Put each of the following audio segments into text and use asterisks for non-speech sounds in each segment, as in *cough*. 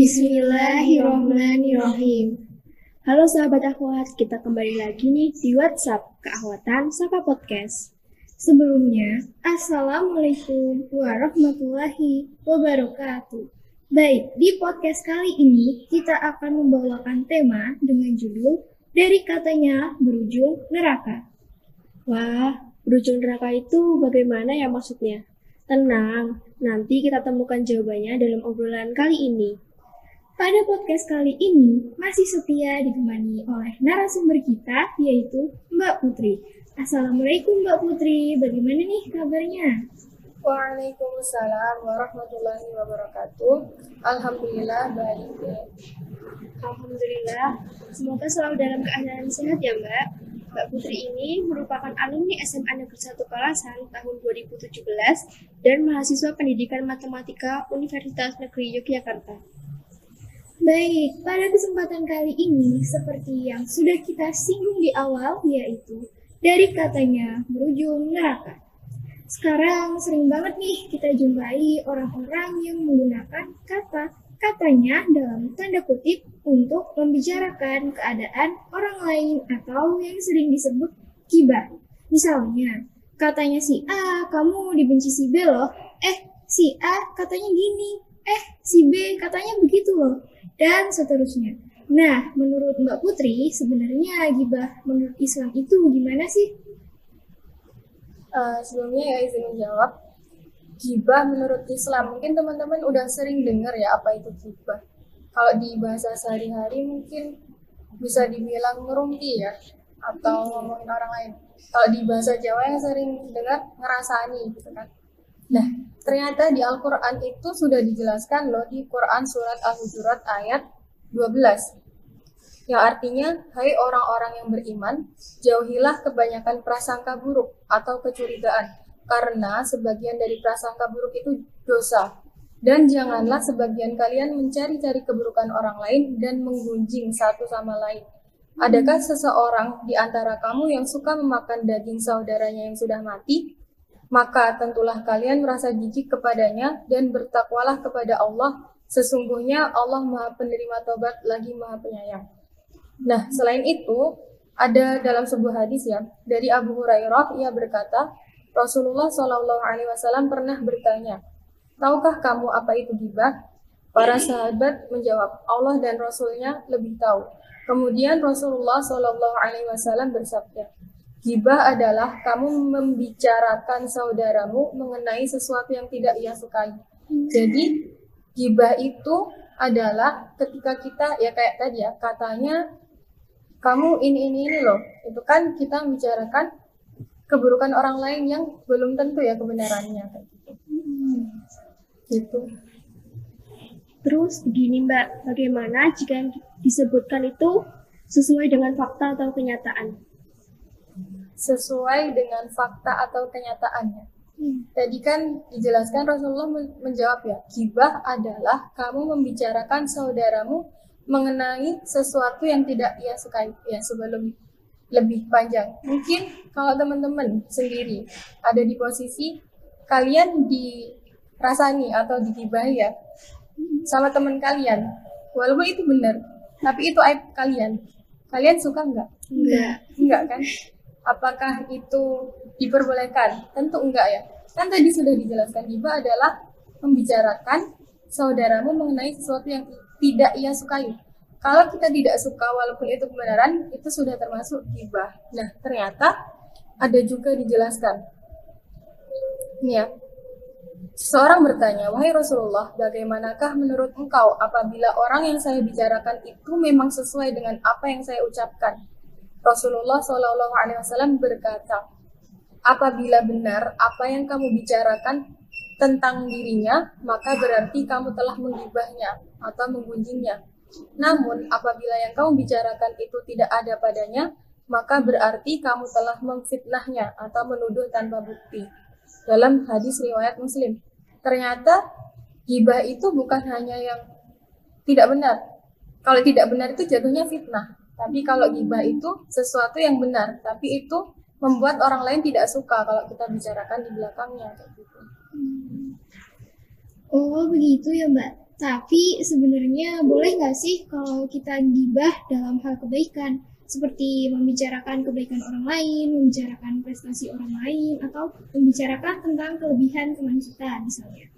Bismillahirrohmanirrohim. Halo sahabat akhwat, kita kembali lagi nih di WhatsApp Keakhwatan Sapa Podcast. Sebelumnya, Assalamualaikum warahmatullahi wabarakatuh. Baik, di podcast kali ini kita akan membawakan tema dengan judul Dari Katanya Berujung Neraka. Wah, berujung neraka itu bagaimana ya maksudnya? Tenang, nanti kita temukan jawabannya dalam obrolan kali ini. Pada podcast kali ini masih setia ditemani oleh narasumber kita yaitu Mbak Putri. Assalamualaikum Mbak Putri, bagaimana nih kabarnya? Waalaikumsalam warahmatullahi wabarakatuh. Alhamdulillah baik. Alhamdulillah, semoga selalu dalam keadaan sehat ya Mbak. Mbak Putri ini merupakan alumni SMA Negeri 1 Kalasan tahun 2017 dan mahasiswa pendidikan matematika Universitas Negeri Yogyakarta. Baik, pada kesempatan kali ini, seperti yang sudah kita singgung di awal, yaitu dari katanya berujung neraka. Sekarang sering banget nih kita jumpai orang-orang yang menggunakan kata katanya dalam tanda kutip untuk membicarakan keadaan orang lain atau yang sering disebut kibar. Misalnya, katanya si A, kamu dibenci si B loh. Eh, si A katanya gini. Eh, si B katanya begitu loh dan seterusnya. Nah, menurut Mbak Putri, sebenarnya gibah menurut Islam itu gimana sih? Uh, sebelumnya ya izin menjawab, gibah menurut Islam mungkin teman-teman udah sering dengar ya apa itu gibah. Kalau di bahasa sehari-hari mungkin bisa dibilang ngerumpi ya atau ngomongin orang lain. Kalau di bahasa Jawa yang sering dengar ngerasani gitu kan. Nah, ternyata di Al-Quran itu sudah dijelaskan loh di Quran Surat Al-Hujurat ayat 12. Yang artinya, hai orang-orang yang beriman, jauhilah kebanyakan prasangka buruk atau kecurigaan, karena sebagian dari prasangka buruk itu dosa. Dan janganlah sebagian kalian mencari-cari keburukan orang lain dan menggunjing satu sama lain. Adakah seseorang di antara kamu yang suka memakan daging saudaranya yang sudah mati? Maka tentulah kalian merasa jijik kepadanya dan bertakwalah kepada Allah. Sesungguhnya Allah Maha Penerima Tobat lagi Maha Penyayang. Nah, selain itu, ada dalam sebuah hadis ya dari Abu Hurairah ia berkata, Rasulullah Shallallahu Alaihi Wasallam pernah bertanya, tahukah kamu apa itu gibah? Para sahabat menjawab, Allah dan Rasulnya lebih tahu. Kemudian Rasulullah Shallallahu Alaihi Wasallam bersabda, Gibah adalah kamu membicarakan saudaramu mengenai sesuatu yang tidak ia sukai. Jadi gibah itu adalah ketika kita ya kayak tadi ya katanya kamu ini ini ini loh itu kan kita membicarakan keburukan orang lain yang belum tentu ya kebenarannya gitu. Gitu. Terus begini Mbak, bagaimana jika yang disebutkan itu sesuai dengan fakta atau kenyataan? Sesuai dengan fakta atau kenyataannya. Hmm. Tadi kan dijelaskan Rasulullah menjawab ya, gibah adalah kamu membicarakan saudaramu mengenai sesuatu yang tidak ia sukai. Ya sebelum lebih panjang, mungkin kalau teman-teman sendiri ada di posisi kalian dirasani atau digibahi ya sama teman kalian, walaupun itu benar, tapi itu aib kalian. Kalian suka nggak? Enggak. Enggak kan? *laughs* Apakah itu diperbolehkan? Tentu enggak ya. Kan tadi sudah dijelaskan hibah adalah membicarakan saudaramu mengenai sesuatu yang tidak ia sukai. Kalau kita tidak suka walaupun itu kebenaran, itu sudah termasuk hibah. Nah, ternyata ada juga dijelaskan. Ini ya. Seorang bertanya, "Wahai Rasulullah, bagaimanakah menurut engkau apabila orang yang saya bicarakan itu memang sesuai dengan apa yang saya ucapkan?" Rasulullah Shallallahu Alaihi Wasallam berkata, apabila benar apa yang kamu bicarakan tentang dirinya, maka berarti kamu telah menggibahnya atau menggunjingnya. Namun, apabila yang kamu bicarakan itu tidak ada padanya, maka berarti kamu telah memfitnahnya atau menuduh tanpa bukti. Dalam hadis riwayat Muslim, ternyata gibah itu bukan hanya yang tidak benar. Kalau tidak benar itu jatuhnya fitnah. Tapi kalau gibah itu sesuatu yang benar, tapi itu membuat orang lain tidak suka kalau kita bicarakan di belakangnya kayak gitu. Oh begitu ya Mbak. Tapi sebenarnya boleh nggak sih kalau kita gibah dalam hal kebaikan? Seperti membicarakan kebaikan orang lain, membicarakan prestasi orang lain, atau membicarakan tentang kelebihan teman kita misalnya.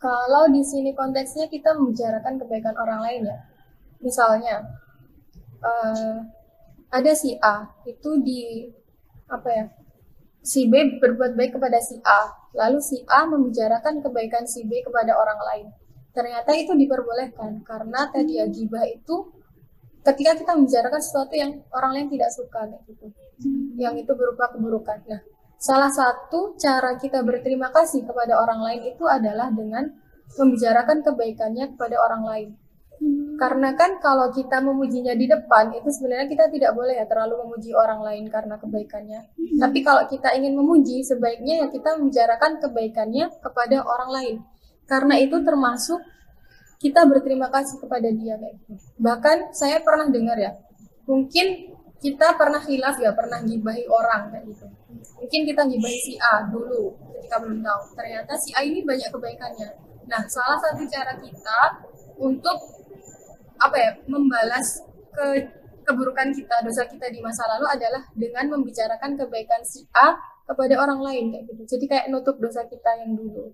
Kalau di sini konteksnya kita membicarakan kebaikan orang lain ya. Misalnya, uh, ada si A itu di apa ya si B berbuat baik kepada si A, lalu si A membicarakan kebaikan si B kepada orang lain. Ternyata itu diperbolehkan karena tadi ya gibah itu ketika kita membicarakan sesuatu yang orang lain tidak suka gitu. Yang itu berupa keburukan. Nah, salah satu cara kita berterima kasih kepada orang lain itu adalah dengan membicarakan kebaikannya kepada orang lain. Karena kan kalau kita memujinya di depan itu sebenarnya kita tidak boleh ya terlalu memuji orang lain karena kebaikannya. Hmm. Tapi kalau kita ingin memuji sebaiknya ya kita membicarakan kebaikannya kepada orang lain. Karena itu termasuk kita berterima kasih kepada dia kayak gitu. Bahkan saya pernah dengar ya, mungkin kita pernah hilaf ya, pernah gibahi orang kayak gitu. Mungkin kita gibahi si A dulu ketika belum tahu. Ternyata si A ini banyak kebaikannya. Nah, salah satu cara kita untuk apa ya membalas ke keburukan kita dosa kita di masa lalu adalah dengan membicarakan kebaikan si A kepada orang lain kayak gitu. Jadi kayak nutup dosa kita yang dulu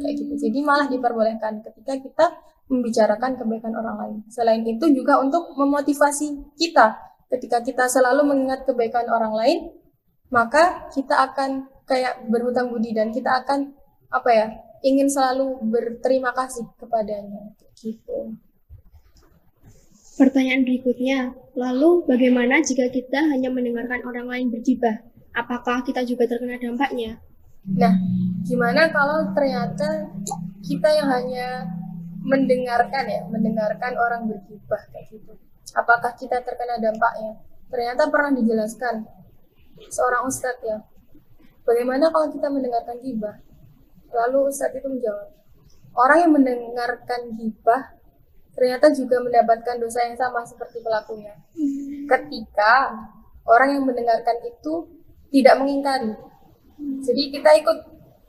kayak gitu. Jadi malah diperbolehkan ketika kita membicarakan kebaikan orang lain. Selain itu juga untuk memotivasi kita. Ketika kita selalu mengingat kebaikan orang lain maka kita akan kayak berhutang budi dan kita akan apa ya ingin selalu berterima kasih kepadanya gitu Pertanyaan berikutnya, lalu bagaimana jika kita hanya mendengarkan orang lain bergibah? Apakah kita juga terkena dampaknya? Nah, gimana kalau ternyata kita yang hanya mendengarkan ya, mendengarkan orang bergibah kayak gitu? Apakah kita terkena dampaknya? Ternyata pernah dijelaskan seorang ustadz ya, bagaimana kalau kita mendengarkan gibah? Lalu ustadz itu menjawab, orang yang mendengarkan gibah ternyata juga mendapatkan dosa yang sama seperti pelakunya. Ketika orang yang mendengarkan itu tidak mengingkari. Jadi kita ikut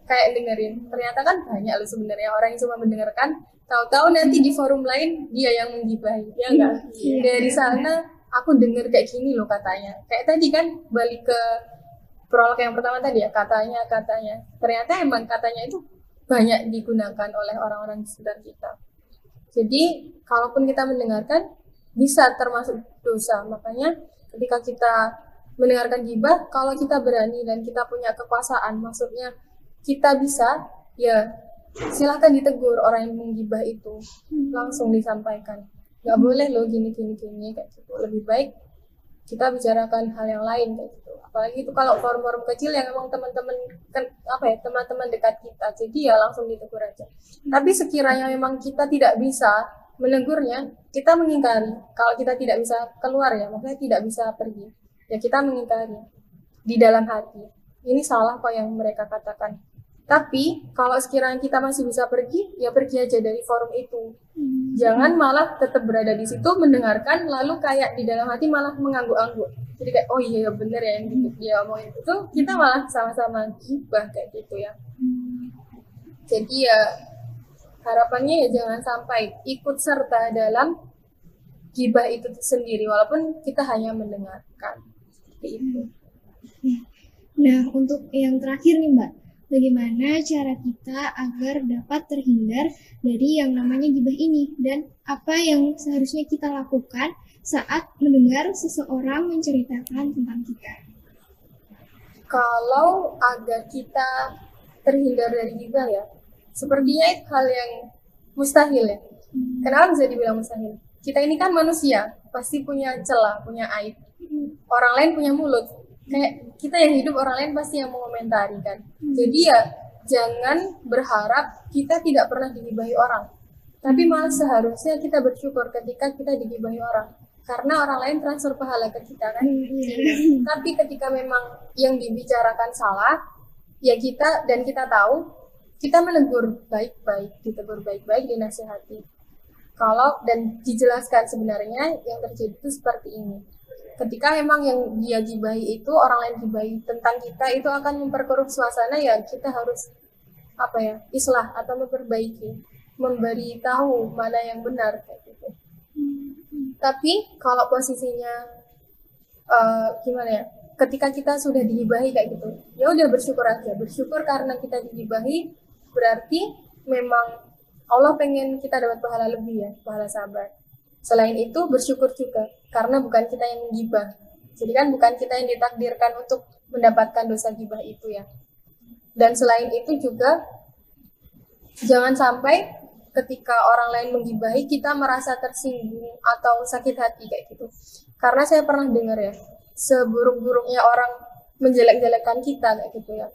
kayak dengerin. Ternyata kan banyak loh sebenarnya orang yang cuma mendengarkan, tahu-tahu nanti di forum lain dia yang menggibahi, ya enggak? Iya. Dari sana aku dengar kayak gini loh katanya. Kayak tadi kan balik ke prolog yang pertama tadi ya, katanya, katanya. Ternyata emang katanya itu banyak digunakan oleh orang-orang di sekitar kita. Jadi, kalaupun kita mendengarkan, bisa termasuk dosa. Makanya, ketika kita mendengarkan gibah, kalau kita berani dan kita punya kekuasaan, maksudnya kita bisa, ya silahkan ditegur orang yang menggibah itu, langsung disampaikan. Gak boleh loh gini gini gini kayak gitu. Lebih baik kita bicarakan hal yang lain kayak gitu. Apalagi itu kalau forum-forum kecil yang emang teman-teman kan apa ya teman-teman dekat kita. Jadi ya langsung ditegur aja. Tapi sekiranya memang kita tidak bisa menegurnya kita mengingkari. Kalau kita tidak bisa keluar ya maksudnya tidak bisa pergi ya kita mengingkari di dalam hati. Ini salah kok yang mereka katakan tapi kalau sekiranya kita masih bisa pergi, ya pergi aja dari forum itu. Hmm. Jangan malah tetap berada di situ mendengarkan, lalu kayak di dalam hati malah mengangguk-angguk. Jadi kayak oh iya bener ya yang gitu dia omongin itu, kita malah sama-sama gibah kayak gitu ya. Jadi ya harapannya ya jangan sampai ikut serta dalam gibah itu sendiri, walaupun kita hanya mendengarkan. Seperti itu. Nah, untuk yang terakhir nih Mbak, bagaimana cara kita agar dapat terhindar dari yang namanya gibah ini dan apa yang seharusnya kita lakukan saat mendengar seseorang menceritakan tentang kita. Kalau agar kita terhindar dari gibah ya, sepertinya itu hal yang mustahil ya. Hmm. Kenapa bisa dibilang mustahil? Kita ini kan manusia, pasti punya celah, punya aib. Hmm. Orang lain punya mulut, kayak kita yang hidup orang lain pasti yang mengomentari kan? Hmm. jadi ya jangan berharap kita tidak pernah digibahi orang. Tapi malah seharusnya kita bersyukur ketika kita digibahi orang. Karena orang lain transfer pahala ke kita kan? Hmm. *laughs* tapi ketika memang yang dibicarakan salah ya kita dan kita tahu kita menegur baik-baik ditegur baik-baik dinasihati. Kalau dan dijelaskan sebenarnya yang terjadi itu seperti ini ketika memang yang dia gibahi itu orang lain gibahi tentang kita itu akan memperkeruh suasana ya kita harus apa ya islah atau memperbaiki memberi tahu mana yang benar kayak gitu. Tapi kalau posisinya uh, gimana ya? Ketika kita sudah digibahi kayak gitu, ya udah bersyukur aja. Bersyukur karena kita digibahi berarti memang Allah pengen kita dapat pahala lebih ya, pahala sabar. Selain itu bersyukur juga karena bukan kita yang menggibah. Jadi kan bukan kita yang ditakdirkan untuk mendapatkan dosa gibah itu ya. Dan selain itu juga jangan sampai ketika orang lain menggibahi kita merasa tersinggung atau sakit hati kayak gitu. Karena saya pernah dengar ya, seburuk-buruknya orang menjelek-jelekan kita kayak gitu ya.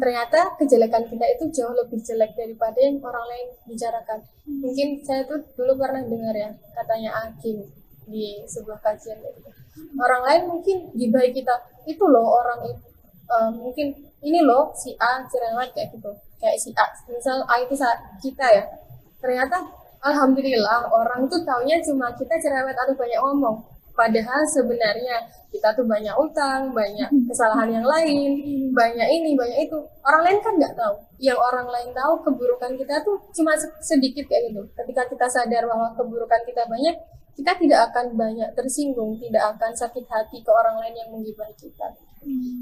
Ternyata kejelekan kita itu jauh lebih jelek daripada yang orang lain bicarakan. Mungkin saya tuh dulu pernah dengar ya, katanya Akim di sebuah kajian gitu. Orang lain mungkin gibahi kita, itu loh orang itu uh, mungkin ini loh si A cerewet kayak gitu. Kayak si A misal A itu kita ya. Ternyata alhamdulillah orang tuh taunya cuma kita cerewet atau banyak ngomong padahal sebenarnya kita tuh banyak utang banyak *laughs* kesalahan yang lain banyak ini banyak itu. Orang lain kan nggak tahu. Yang orang lain tahu keburukan kita tuh cuma sedikit kayak gitu. Ketika kita sadar bahwa keburukan kita banyak kita tidak akan banyak tersinggung tidak akan sakit hati ke orang lain yang menggibah kita.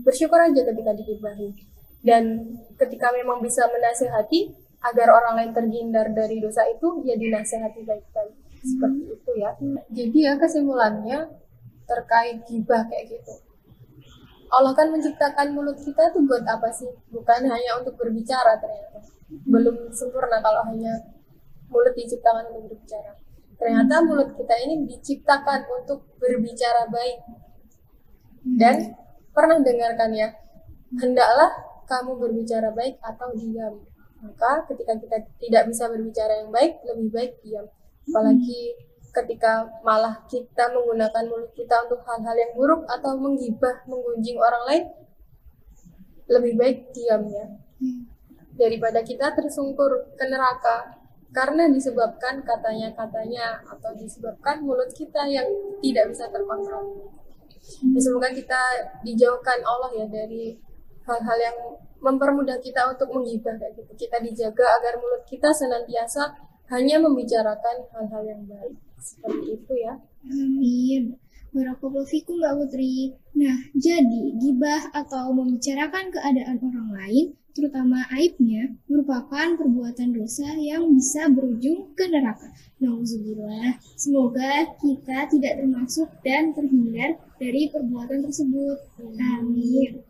Bersyukur aja ketika digibahi dan ketika memang bisa menasehati agar orang lain terhindar dari dosa itu ya dinasehati baik-baik seperti itu ya. Jadi ya kesimpulannya terkait gibah kayak gitu. Allah kan menciptakan mulut kita tuh buat apa sih? Bukan hanya untuk berbicara ternyata. Belum sempurna kalau hanya mulut diciptakan untuk berbicara. Ternyata mulut kita ini diciptakan untuk berbicara baik. Dan Pernah dengarkan ya, hendaklah kamu berbicara baik atau diam. Maka ketika kita tidak bisa berbicara yang baik, lebih baik diam. Apalagi ketika malah kita menggunakan mulut kita untuk hal-hal yang buruk atau menggibah, menggunjing orang lain, lebih baik diam ya. Daripada kita tersungkur ke neraka karena disebabkan katanya-katanya atau disebabkan mulut kita yang tidak bisa terkontrol. Ya, semoga kita dijauhkan Allah ya dari hal-hal yang mempermudah kita untuk menghibah kayak gitu. Kita dijaga agar mulut kita senantiasa hanya membicarakan hal-hal yang baik. Seperti itu ya. Amin. Barakallahu fikum Mbak Putri. Nah, jadi gibah atau membicarakan keadaan orang lain, terutama aibnya, merupakan perbuatan dosa yang bisa berujung ke neraka. Nauzubillah. Semoga kita tidak termasuk dan terhindar dari perbuatan tersebut. Amin.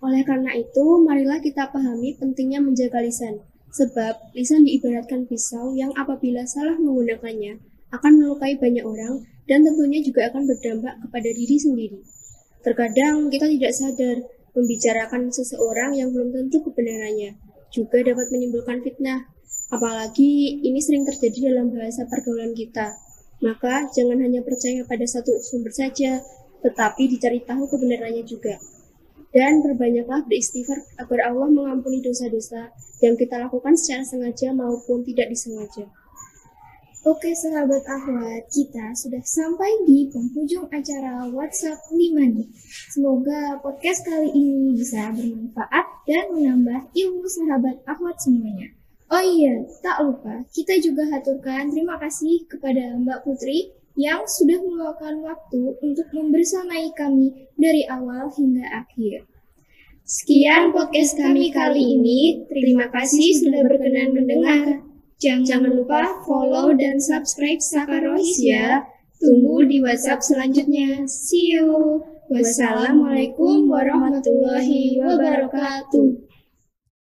Oleh karena itu, marilah kita pahami pentingnya menjaga lisan. Sebab lisan diibaratkan pisau yang apabila salah menggunakannya akan melukai banyak orang dan tentunya juga akan berdampak kepada diri sendiri. Terkadang kita tidak sadar membicarakan seseorang yang belum tentu kebenarannya juga dapat menimbulkan fitnah. Apalagi ini sering terjadi dalam bahasa pergaulan kita. Maka jangan hanya percaya pada satu sumber saja, tetapi dicari tahu kebenarannya juga. Dan perbanyaklah beristighfar agar Allah mengampuni dosa-dosa yang kita lakukan secara sengaja maupun tidak disengaja. Oke sahabat akhwat, kita sudah sampai di penghujung acara WhatsApp 5 nih. Semoga podcast kali ini bisa bermanfaat dan menambah ilmu sahabat akhwat semuanya. Oh iya, tak lupa kita juga haturkan terima kasih kepada Mbak Putri yang sudah meluangkan waktu untuk membersamai kami dari awal hingga akhir. Sekian podcast kami kali ini. Terima kasih sudah berkenan mendengar. Jangan lupa follow dan subscribe Sakarois ya. Tunggu di WhatsApp selanjutnya. See you. Wassalamualaikum warahmatullahi wabarakatuh.